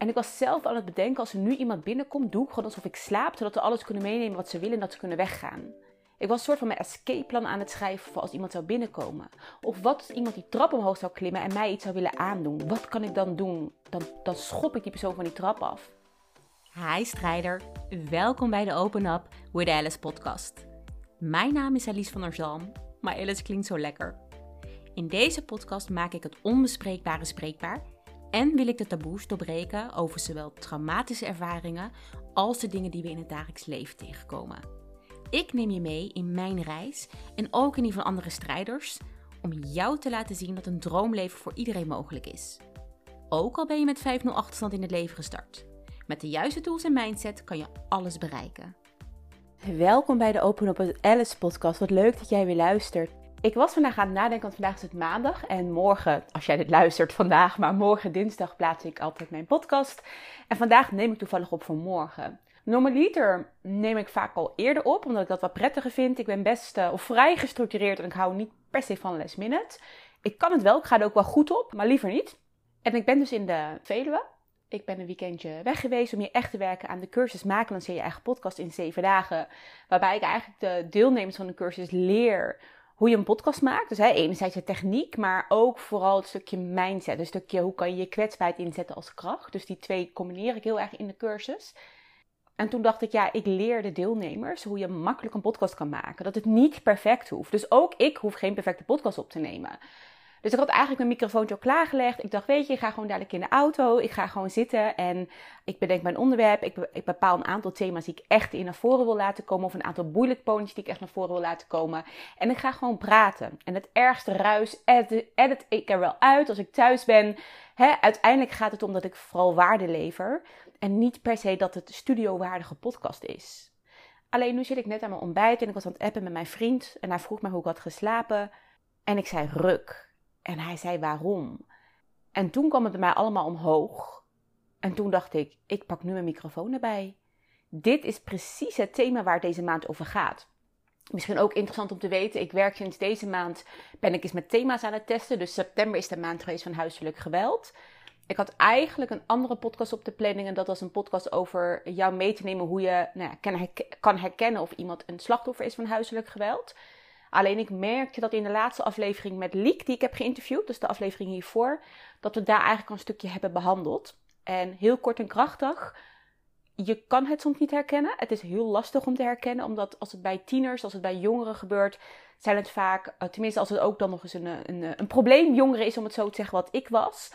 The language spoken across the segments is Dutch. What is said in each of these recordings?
En ik was zelf aan het bedenken, als er nu iemand binnenkomt, doe ik gewoon alsof ik slaap, zodat ze alles kunnen meenemen wat ze willen en dat ze kunnen weggaan. Ik was een soort van mijn escape plan aan het schrijven voor als iemand zou binnenkomen. Of wat als iemand die trap omhoog zou klimmen en mij iets zou willen aandoen. Wat kan ik dan doen? Dan, dan schop ik die persoon van die trap af. Hi strijder, welkom bij de Open Up with Alice podcast. Mijn naam is Alice van der Zalm, maar Alice klinkt zo lekker. In deze podcast maak ik het onbespreekbare spreekbaar en wil ik de taboes doorbreken over zowel traumatische ervaringen als de dingen die we in het dagelijks leven tegenkomen. Ik neem je mee in mijn reis en ook in die van andere strijders om jou te laten zien dat een droomleven voor iedereen mogelijk is. Ook al ben je met 5-0 achterstand in het leven gestart. Met de juiste tools en mindset kan je alles bereiken. Welkom bij de Open Up Alice podcast. Wat leuk dat jij weer luistert. Ik was vandaag aan het nadenken, want vandaag is het maandag. En morgen, als jij dit luistert vandaag, maar morgen dinsdag plaats ik altijd mijn podcast. En vandaag neem ik toevallig op voor morgen. Normaliter neem ik vaak al eerder op, omdat ik dat wat prettiger vind. Ik ben best uh, of vrij gestructureerd en ik hou niet per se van last. Ik kan het wel, ik ga er ook wel goed op, maar liever niet. En ik ben dus in de Veluwe. Ik ben een weekendje weg geweest om hier echt te werken aan de cursus Maken dan zie je eigen podcast in zeven dagen. Waarbij ik eigenlijk de deelnemers van de cursus leer hoe je een podcast maakt. Dus hè, enerzijds de techniek, maar ook vooral het stukje mindset. Een stukje hoe kan je je kwetsbaarheid inzetten als kracht. Dus die twee combineer ik heel erg in de cursus. En toen dacht ik, ja, ik leer de deelnemers hoe je makkelijk een podcast kan maken. Dat het niet perfect hoeft. Dus ook ik hoef geen perfecte podcast op te nemen. Dus ik had eigenlijk mijn microfoontje al klaargelegd. Ik dacht, weet je, ik ga gewoon dadelijk in de auto. Ik ga gewoon zitten en ik bedenk mijn onderwerp. Ik, ik bepaal een aantal thema's die ik echt in naar voren wil laten komen. Of een aantal bullet points die ik echt naar voren wil laten komen. En ik ga gewoon praten. En het ergste ruis edit, edit ik er wel uit als ik thuis ben. uiteindelijk gaat het om dat ik vooral waarde lever. En niet per se dat het studiowaardige podcast is. Alleen nu zit ik net aan mijn ontbijt en ik was aan het appen met mijn vriend. En hij vroeg me hoe ik had geslapen. En ik zei ruk. En hij zei waarom. En toen kwam het bij mij allemaal omhoog. En toen dacht ik, ik pak nu mijn microfoon erbij. Dit is precies het thema waar deze maand over gaat. Misschien ook interessant om te weten, ik werk sinds deze maand, ben ik eens met thema's aan het testen. Dus september is de maand geweest van huiselijk geweld. Ik had eigenlijk een andere podcast op de planning. En dat was een podcast over jou mee te nemen hoe je nou ja, kan herkennen of iemand een slachtoffer is van huiselijk geweld. Alleen ik merkte dat in de laatste aflevering met Liek, die ik heb geïnterviewd, dus de aflevering hiervoor, dat we daar eigenlijk een stukje hebben behandeld. En heel kort en krachtig, je kan het soms niet herkennen. Het is heel lastig om te herkennen, omdat als het bij tieners, als het bij jongeren gebeurt, zijn het vaak, eh, tenminste als het ook dan nog eens een, een, een probleem jongeren is, om het zo te zeggen, wat ik was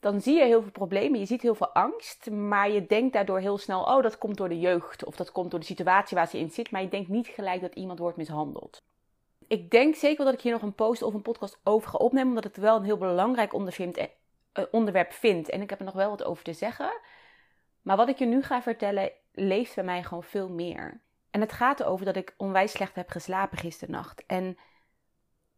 dan zie je heel veel problemen, je ziet heel veel angst, maar je denkt daardoor heel snel, oh, dat komt door de jeugd of dat komt door de situatie waar ze in zit, maar je denkt niet gelijk dat iemand wordt mishandeld. Ik denk zeker dat ik hier nog een post of een podcast over ga opnemen, omdat het wel een heel belangrijk eh, onderwerp vind en ik heb er nog wel wat over te zeggen. Maar wat ik je nu ga vertellen, leeft bij mij gewoon veel meer. En het gaat erover dat ik onwijs slecht heb geslapen gisternacht. En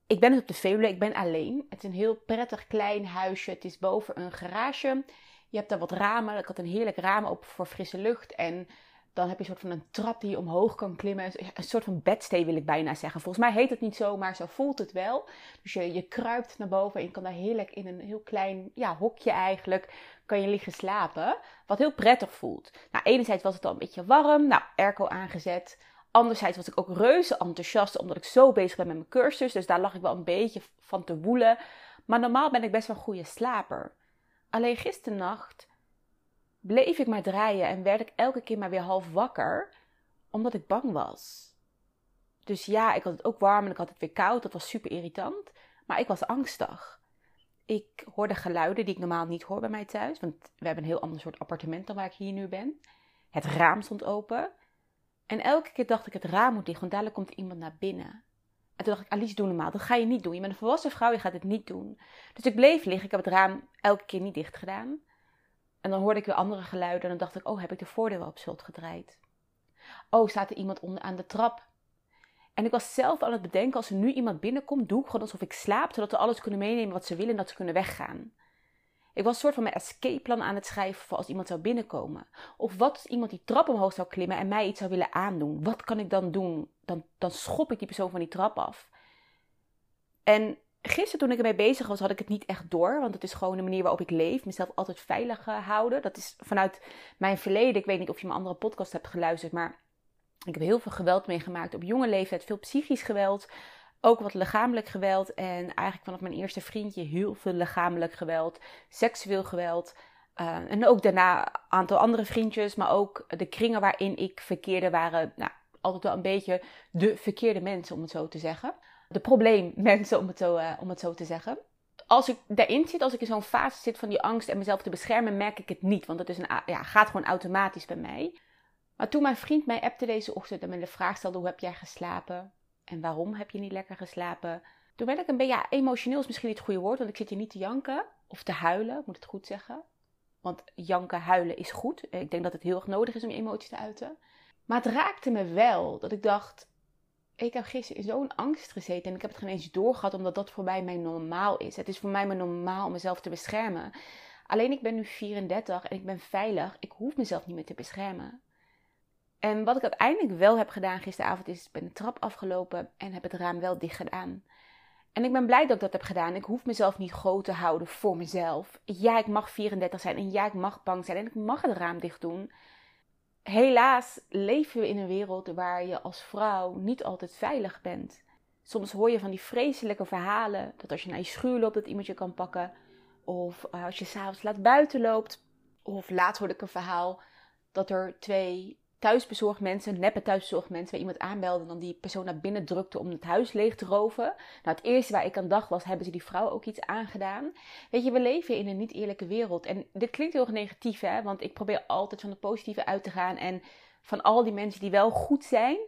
ik ben dus op de Veluwe, ik ben alleen. Het is een heel prettig klein huisje. Het is boven een garage. Je hebt daar wat ramen. Ik had een heerlijk raam open voor frisse lucht. En dan heb je een soort van een trap die je omhoog kan klimmen. Een soort van bedstee wil ik bijna zeggen. Volgens mij heet het niet zo, maar zo voelt het wel. Dus je, je kruipt naar boven en je kan daar heerlijk in een heel klein ja, hokje eigenlijk... kan je liggen slapen. Wat heel prettig voelt. Nou, enerzijds was het al een beetje warm. Nou, airco aangezet. Anderzijds was ik ook reuze enthousiast omdat ik zo bezig ben met mijn cursus. Dus daar lag ik wel een beetje van te woelen. Maar normaal ben ik best wel een goede slaper. Alleen gisternacht bleef ik maar draaien en werd ik elke keer maar weer half wakker. Omdat ik bang was. Dus ja, ik had het ook warm en ik had het weer koud. Dat was super irritant. Maar ik was angstig. Ik hoorde geluiden die ik normaal niet hoor bij mij thuis. Want we hebben een heel ander soort appartement dan waar ik hier nu ben. Het raam stond open. En elke keer dacht ik, het raam moet dicht, want dadelijk komt iemand naar binnen. En toen dacht ik, Alice, doe normaal. Dat ga je niet doen. Je bent een volwassen vrouw, je gaat het niet doen. Dus ik bleef liggen. Ik heb het raam elke keer niet dicht gedaan. En dan hoorde ik weer andere geluiden. En dan dacht ik, oh, heb ik de voordeur op slot gedraaid? Oh, staat er iemand onder aan de trap? En ik was zelf aan het bedenken, als er nu iemand binnenkomt, doe ik gewoon alsof ik slaap, zodat ze alles kunnen meenemen wat ze willen en dat ze kunnen weggaan. Ik was een soort van mijn escape plan aan het schrijven voor als iemand zou binnenkomen. Of wat als iemand die trap omhoog zou klimmen en mij iets zou willen aandoen. Wat kan ik dan doen? Dan, dan schop ik die persoon van die trap af. En gisteren toen ik ermee bezig was, had ik het niet echt door. Want het is gewoon de manier waarop ik leef. Mezelf altijd veilig uh, houden. Dat is vanuit mijn verleden. Ik weet niet of je mijn andere podcast hebt geluisterd. Maar ik heb heel veel geweld meegemaakt op jonge leeftijd. Veel psychisch geweld. Ook wat lichamelijk geweld. En eigenlijk vanaf mijn eerste vriendje heel veel lichamelijk geweld. Seksueel geweld. Uh, en ook daarna een aantal andere vriendjes. Maar ook de kringen waarin ik verkeerde waren nou, altijd wel een beetje de verkeerde mensen, om het zo te zeggen de probleemmensen, om het, zo, uh, om het zo te zeggen. Als ik daarin zit, als ik in zo'n fase zit van die angst en mezelf te beschermen, merk ik het niet. Want het is een, ja, gaat gewoon automatisch bij mij. Maar toen mijn vriend mij appte deze ochtend en me de vraag stelde: hoe heb jij geslapen? En waarom heb je niet lekker geslapen? Toen werd ik een beetje, emotioneel is misschien niet het goede woord, want ik zit hier niet te janken of te huilen, moet het goed zeggen. Want janken, huilen is goed. Ik denk dat het heel erg nodig is om je emoties te uiten. Maar het raakte me wel dat ik dacht: ik heb gisteren in zo'n angst gezeten en ik heb het geen eens doorgehad omdat dat voor mij mijn normaal is. Het is voor mij mijn normaal om mezelf te beschermen. Alleen ik ben nu 34 en ik ben veilig. Ik hoef mezelf niet meer te beschermen. En wat ik uiteindelijk wel heb gedaan gisteravond is, ik ben de trap afgelopen en heb het raam wel dicht gedaan. En ik ben blij dat ik dat heb gedaan. Ik hoef mezelf niet groot te houden voor mezelf. Ja, ik mag 34 zijn en ja, ik mag bang zijn en ik mag het raam dicht doen helaas leven we in een wereld waar je als vrouw niet altijd veilig bent. Soms hoor je van die vreselijke verhalen dat als je naar je schuur loopt dat iemand je kan pakken. Of eh, als je s'avonds laat buiten loopt. Of laatst hoorde ik een verhaal dat er twee thuisbezorgd mensen, neppe thuisbezorgd mensen, waar iemand aanbelde en dan die persoon naar binnen drukte om het huis leeg te roven. Nou, het eerste waar ik aan dacht was, hebben ze die vrouw ook iets aangedaan? Weet je, we leven in een niet eerlijke wereld. En dit klinkt heel negatief, hè, want ik probeer altijd van het positieve uit te gaan en van al die mensen die wel goed zijn.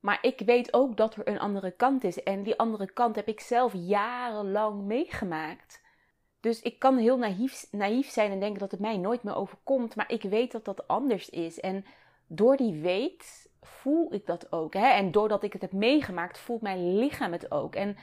Maar ik weet ook dat er een andere kant is. En die andere kant heb ik zelf jarenlang meegemaakt. Dus ik kan heel naïef, naïef zijn en denken dat het mij nooit meer overkomt. Maar ik weet dat dat anders is. En door die weet voel ik dat ook. Hè? En doordat ik het heb meegemaakt, voelt mijn lichaam het ook. En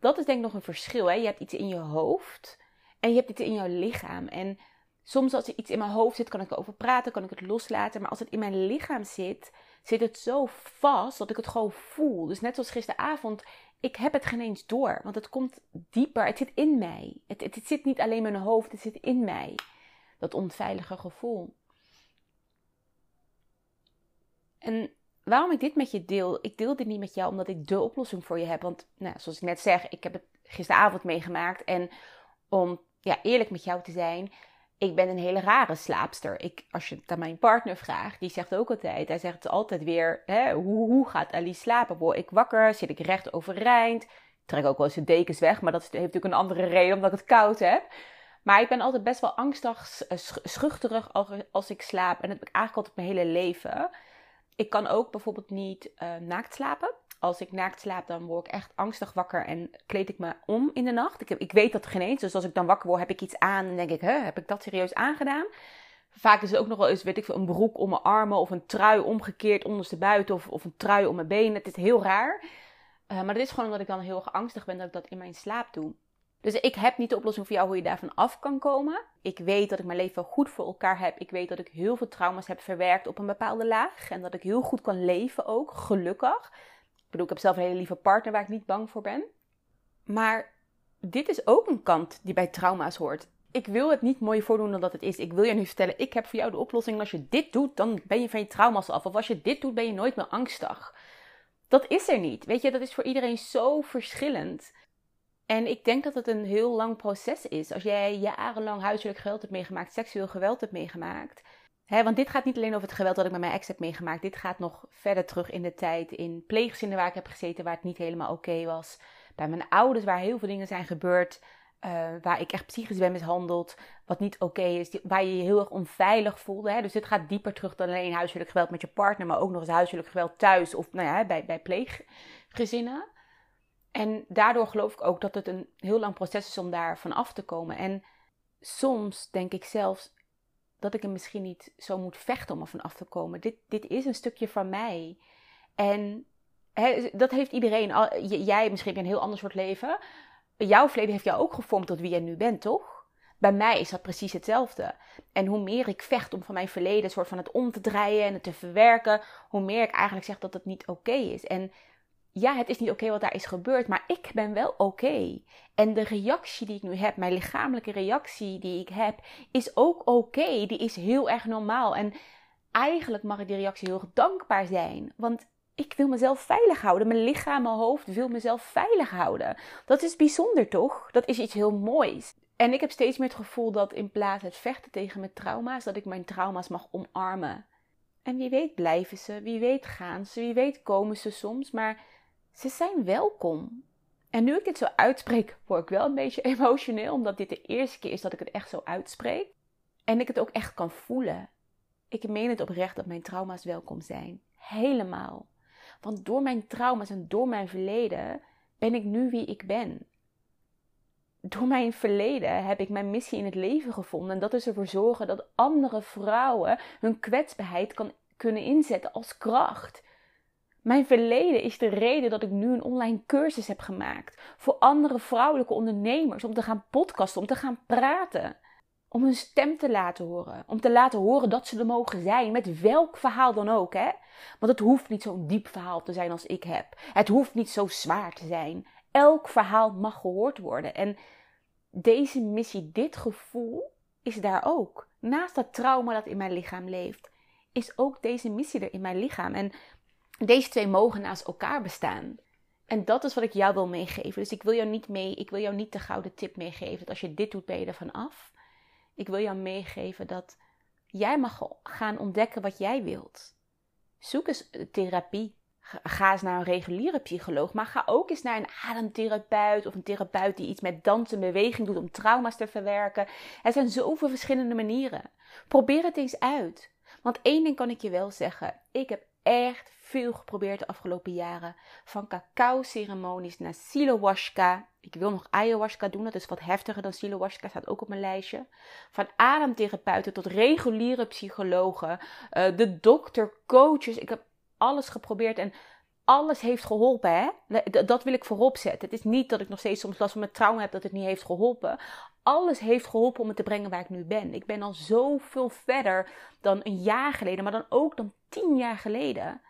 dat is denk ik nog een verschil. Hè? Je hebt iets in je hoofd en je hebt iets in jouw lichaam. En soms als er iets in mijn hoofd zit, kan ik erover praten, kan ik het loslaten. Maar als het in mijn lichaam zit, zit het zo vast dat ik het gewoon voel. Dus net zoals gisteravond, ik heb het geen eens door. Want het komt dieper, het zit in mij. Het, het, het zit niet alleen in mijn hoofd, het zit in mij. Dat onveilige gevoel. En waarom ik dit met je deel, ik deel dit niet met jou omdat ik de oplossing voor je heb. Want nou, zoals ik net zeg, ik heb het gisteravond meegemaakt. En om ja, eerlijk met jou te zijn, ik ben een hele rare slaapster. Ik, als je het aan mijn partner vraagt, die zegt ook altijd, hij zegt altijd weer, hè, hoe, hoe gaat Alice slapen? Word ik wakker? Zit ik recht overeind? Ik trek ook wel eens de dekens weg, maar dat heeft natuurlijk een andere reden, omdat ik het koud heb. Maar ik ben altijd best wel angstig, schuchterig als ik slaap. En dat heb ik eigenlijk altijd mijn hele leven. Ik kan ook bijvoorbeeld niet uh, naakt slapen. Als ik naakt slaap, dan word ik echt angstig wakker en kleed ik me om in de nacht. Ik, ik weet dat geen eens. Dus als ik dan wakker word, heb ik iets aan en denk ik, heb ik dat serieus aangedaan? Vaak is het ook nog wel eens, weet ik veel, een broek om mijn armen of een trui omgekeerd onderstebuiten of, of een trui om mijn benen. Het is heel raar. Uh, maar dat is gewoon omdat ik dan heel erg angstig ben dat ik dat in mijn slaap doe. Dus ik heb niet de oplossing voor jou hoe je daarvan af kan komen. Ik weet dat ik mijn leven goed voor elkaar heb. Ik weet dat ik heel veel trauma's heb verwerkt op een bepaalde laag. En dat ik heel goed kan leven ook, gelukkig. Ik bedoel, ik heb zelf een hele lieve partner waar ik niet bang voor ben. Maar dit is ook een kant die bij trauma's hoort. Ik wil het niet mooi voordoen dan dat het is. Ik wil je nu vertellen, ik heb voor jou de oplossing. Als je dit doet, dan ben je van je trauma's af. Of als je dit doet, ben je nooit meer angstig. Dat is er niet. Weet je, dat is voor iedereen zo verschillend. En ik denk dat het een heel lang proces is. Als jij jarenlang huiselijk geweld hebt meegemaakt, seksueel geweld hebt meegemaakt. Want dit gaat niet alleen over het geweld dat ik met mijn ex heb meegemaakt. Dit gaat nog verder terug in de tijd. In pleeggezinnen waar ik heb gezeten, waar het niet helemaal oké was. Bij mijn ouders, waar heel veel dingen zijn gebeurd. Uh, waar ik echt psychisch ben mishandeld. Wat niet oké is. Waar je je heel erg onveilig voelde. Dus dit gaat dieper terug dan alleen huiselijk geweld met je partner. Maar ook nog eens huiselijk geweld thuis. Of nou ja, bij, bij pleeggezinnen. En daardoor geloof ik ook dat het een heel lang proces is om daar van af te komen. En soms denk ik zelfs dat ik er misschien niet zo moet vechten om er van af te komen. Dit, dit is een stukje van mij. En dat heeft iedereen. Jij misschien een heel ander soort leven. Jouw verleden heeft jou ook gevormd tot wie jij nu bent, toch? Bij mij is dat precies hetzelfde. En hoe meer ik vecht om van mijn verleden soort van het om te draaien en het te verwerken, hoe meer ik eigenlijk zeg dat het niet oké is. En ja, het is niet oké wat daar is gebeurd, maar ik ben wel oké. En de reactie die ik nu heb, mijn lichamelijke reactie die ik heb, is ook oké. Die is heel erg normaal. En eigenlijk mag ik die reactie heel dankbaar zijn. Want ik wil mezelf veilig houden. Mijn lichaam, mijn hoofd wil mezelf veilig houden. Dat is bijzonder toch? Dat is iets heel moois. En ik heb steeds meer het gevoel dat in plaats het vechten tegen mijn trauma's, dat ik mijn trauma's mag omarmen. En wie weet blijven ze, wie weet gaan ze, wie weet komen ze soms, maar ze zijn welkom. En nu ik dit zo uitspreek, word ik wel een beetje emotioneel, omdat dit de eerste keer is dat ik het echt zo uitspreek. En ik het ook echt kan voelen. Ik meen het oprecht dat mijn trauma's welkom zijn. Helemaal. Want door mijn trauma's en door mijn verleden ben ik nu wie ik ben. Door mijn verleden heb ik mijn missie in het leven gevonden. En dat is ervoor zorgen dat andere vrouwen hun kwetsbaarheid kan, kunnen inzetten als kracht. Mijn verleden is de reden dat ik nu een online cursus heb gemaakt voor andere vrouwelijke ondernemers om te gaan podcasten, om te gaan praten, om hun stem te laten horen, om te laten horen dat ze er mogen zijn, met welk verhaal dan ook, hè? Want het hoeft niet zo'n diep verhaal te zijn als ik heb. Het hoeft niet zo zwaar te zijn. Elk verhaal mag gehoord worden. En deze missie, dit gevoel, is daar ook. Naast dat trauma dat in mijn lichaam leeft, is ook deze missie er in mijn lichaam. En deze twee mogen naast elkaar bestaan. En dat is wat ik jou wil meegeven. Dus ik wil jou niet mee, ik wil jou niet de gouden tip meegeven. Dat als je dit doet, ben je ervan af. Ik wil jou meegeven dat jij mag gaan ontdekken wat jij wilt. Zoek eens therapie. Ga eens naar een reguliere psycholoog, maar ga ook eens naar een ademtherapeut of een therapeut die iets met dans en beweging doet om trauma's te verwerken. Er zijn zoveel verschillende manieren. Probeer het eens uit. Want één ding kan ik je wel zeggen: ik heb echt veel geprobeerd de afgelopen jaren. Van cacao-ceremonies naar silowashka. Ik wil nog ayahuasca doen, dat is wat heftiger dan silowashka, staat ook op mijn lijstje. Van ademtherapeuten tot reguliere psychologen, uh, de dokter, coaches. Ik heb alles geprobeerd en alles heeft geholpen. Hè? Dat wil ik voorop zetten. Het is niet dat ik nog steeds soms last van mijn trauma heb dat het niet heeft geholpen. Alles heeft geholpen om me te brengen waar ik nu ben. Ik ben al zoveel verder dan een jaar geleden, maar dan ook dan tien jaar geleden.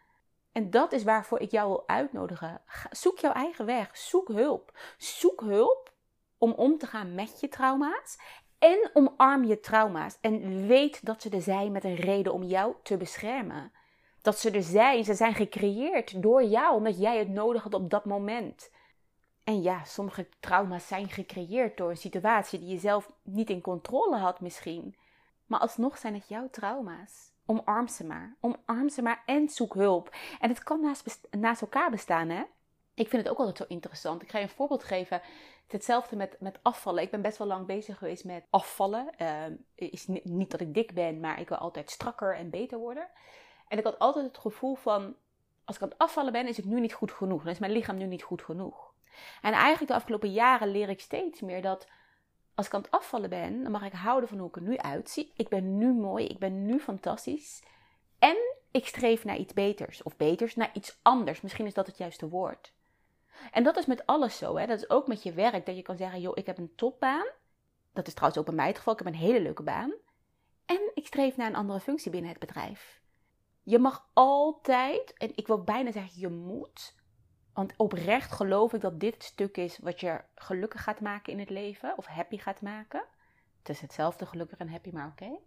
En dat is waarvoor ik jou wil uitnodigen. Zoek jouw eigen weg. Zoek hulp. Zoek hulp om om te gaan met je trauma's. En omarm je trauma's. En weet dat ze er zijn met een reden om jou te beschermen. Dat ze er zijn. Ze zijn gecreëerd door jou, omdat jij het nodig had op dat moment. En ja, sommige trauma's zijn gecreëerd door een situatie die je zelf niet in controle had, misschien. Maar alsnog zijn het jouw trauma's. Omarm ze maar. Omarm ze maar en zoek hulp. En het kan naast, naast elkaar bestaan, hè? Ik vind het ook altijd zo interessant. Ik ga je een voorbeeld geven. Hetzelfde met, met afvallen. Ik ben best wel lang bezig geweest met afvallen. Uh, is niet dat ik dik ben, maar ik wil altijd strakker en beter worden. En ik had altijd het gevoel van, als ik aan het afvallen ben, is het nu niet goed genoeg. Dan is mijn lichaam nu niet goed genoeg. En eigenlijk de afgelopen jaren leer ik steeds meer dat als ik aan het afvallen ben, dan mag ik houden van hoe ik er nu uitzie. Ik ben nu mooi, ik ben nu fantastisch. En ik streef naar iets beters. Of beters, naar iets anders. Misschien is dat het juiste woord. En dat is met alles zo. Hè? Dat is ook met je werk. Dat je kan zeggen, joh, ik heb een topbaan. Dat is trouwens ook bij mij het geval. Ik heb een hele leuke baan. En ik streef naar een andere functie binnen het bedrijf. Je mag altijd, en ik wil bijna zeggen, je moet want oprecht geloof ik dat dit het stuk is wat je gelukkig gaat maken in het leven. Of happy gaat maken. Het is hetzelfde gelukkig en happy, maar oké.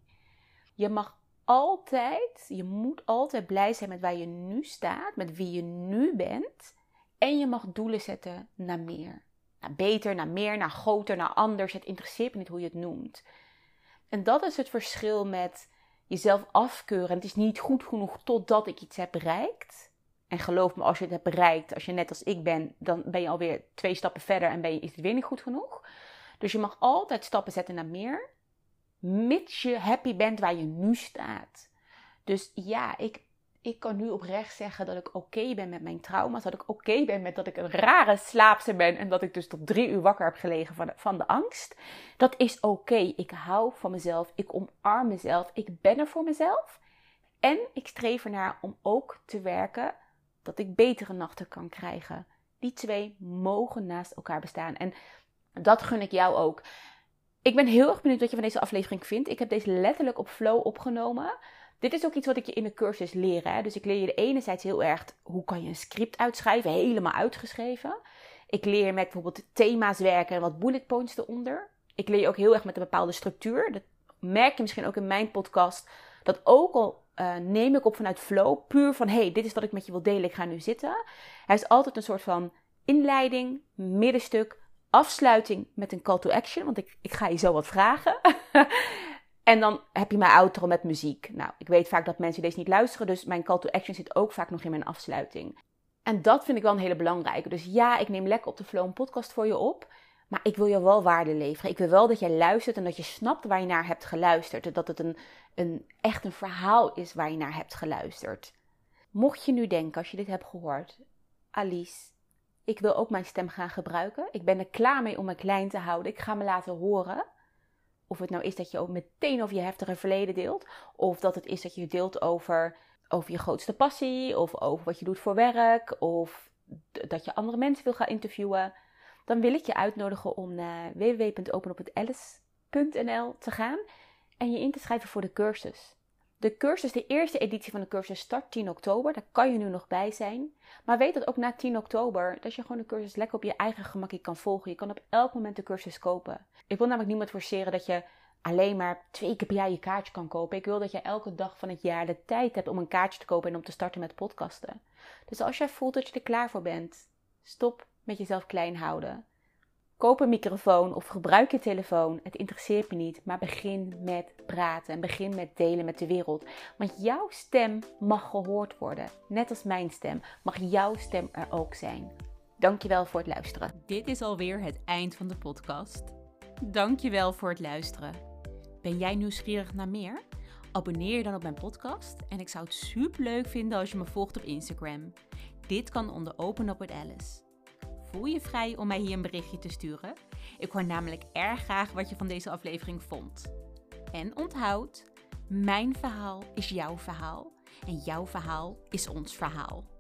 Je mag altijd, je moet altijd blij zijn met waar je nu staat. Met wie je nu bent. En je mag doelen zetten naar meer. Naar beter, naar meer, naar groter, naar anders. Het interesseert me niet hoe je het noemt. En dat is het verschil met jezelf afkeuren. Het is niet goed genoeg totdat ik iets heb bereikt en geloof me, als je het hebt bereikt, als je net als ik ben, dan ben je alweer twee stappen verder en ben je, is het weer niet goed genoeg. Dus je mag altijd stappen zetten naar meer, mits je happy bent waar je nu staat. Dus ja, ik, ik kan nu oprecht zeggen dat ik oké ben met mijn trauma's. Dat ik oké ben met dat ik een rare slaapster ben. En dat ik dus tot drie uur wakker heb gelegen van de, van de angst. Dat is oké. Ik hou van mezelf. Ik omarm mezelf. Ik ben er voor mezelf. En ik streef ernaar om ook te werken dat ik betere nachten kan krijgen. Die twee mogen naast elkaar bestaan. En dat gun ik jou ook. Ik ben heel erg benieuwd wat je van deze aflevering vindt. Ik heb deze letterlijk op flow opgenomen. Dit is ook iets wat ik je in de cursus leer. Hè? Dus ik leer je enerzijds heel erg hoe kan je een script uitschrijven, helemaal uitgeschreven. Ik leer met bijvoorbeeld thema's werken en wat bullet points eronder. Ik leer je ook heel erg met een bepaalde structuur. Dat merk je misschien ook in mijn podcast. Dat ook al uh, neem ik op vanuit flow, puur van hey, dit is wat ik met je wil delen, ik ga nu zitten. Hij is altijd een soort van inleiding, middenstuk, afsluiting met een call to action, want ik, ik ga je zo wat vragen. en dan heb je mijn outro met muziek. Nou, ik weet vaak dat mensen deze niet luisteren, dus mijn call to action zit ook vaak nog in mijn afsluiting. En dat vind ik wel een hele belangrijke. Dus ja, ik neem lekker op de flow een podcast voor je op. Maar ik wil je wel waarde leveren. Ik wil wel dat jij luistert en dat je snapt waar je naar hebt geluisterd. Dat het een, een, echt een verhaal is waar je naar hebt geluisterd. Mocht je nu denken, als je dit hebt gehoord, Alice, ik wil ook mijn stem gaan gebruiken. Ik ben er klaar mee om me klein te houden. Ik ga me laten horen. Of het nou is dat je ook meteen over je heftige verleden deelt. Of dat het is dat je deelt over, over je grootste passie. Of over wat je doet voor werk. Of dat je andere mensen wil gaan interviewen dan wil ik je uitnodigen om naar www.openophetalice.nl te gaan en je in te schrijven voor de cursus. De cursus, de eerste editie van de cursus start 10 oktober. Daar kan je nu nog bij zijn. Maar weet dat ook na 10 oktober, dat je gewoon de cursus lekker op je eigen gemakje kan volgen. Je kan op elk moment de cursus kopen. Ik wil namelijk niemand forceren dat je alleen maar twee keer per jaar je kaartje kan kopen. Ik wil dat je elke dag van het jaar de tijd hebt om een kaartje te kopen en om te starten met podcasten. Dus als jij voelt dat je er klaar voor bent, stop met jezelf klein houden. Koop een microfoon of gebruik je telefoon. Het interesseert me niet. Maar begin met praten en begin met delen met de wereld. Want jouw stem mag gehoord worden. Net als mijn stem mag jouw stem er ook zijn. Dankjewel voor het luisteren. Dit is alweer het eind van de podcast. Dankjewel voor het luisteren. Ben jij nieuwsgierig naar meer? Abonneer je dan op mijn podcast en ik zou het super leuk vinden als je me volgt op Instagram. Dit kan onder Open Up with Alice voel je vrij om mij hier een berichtje te sturen. Ik hoor namelijk erg graag wat je van deze aflevering vond. En onthoud, mijn verhaal is jouw verhaal en jouw verhaal is ons verhaal.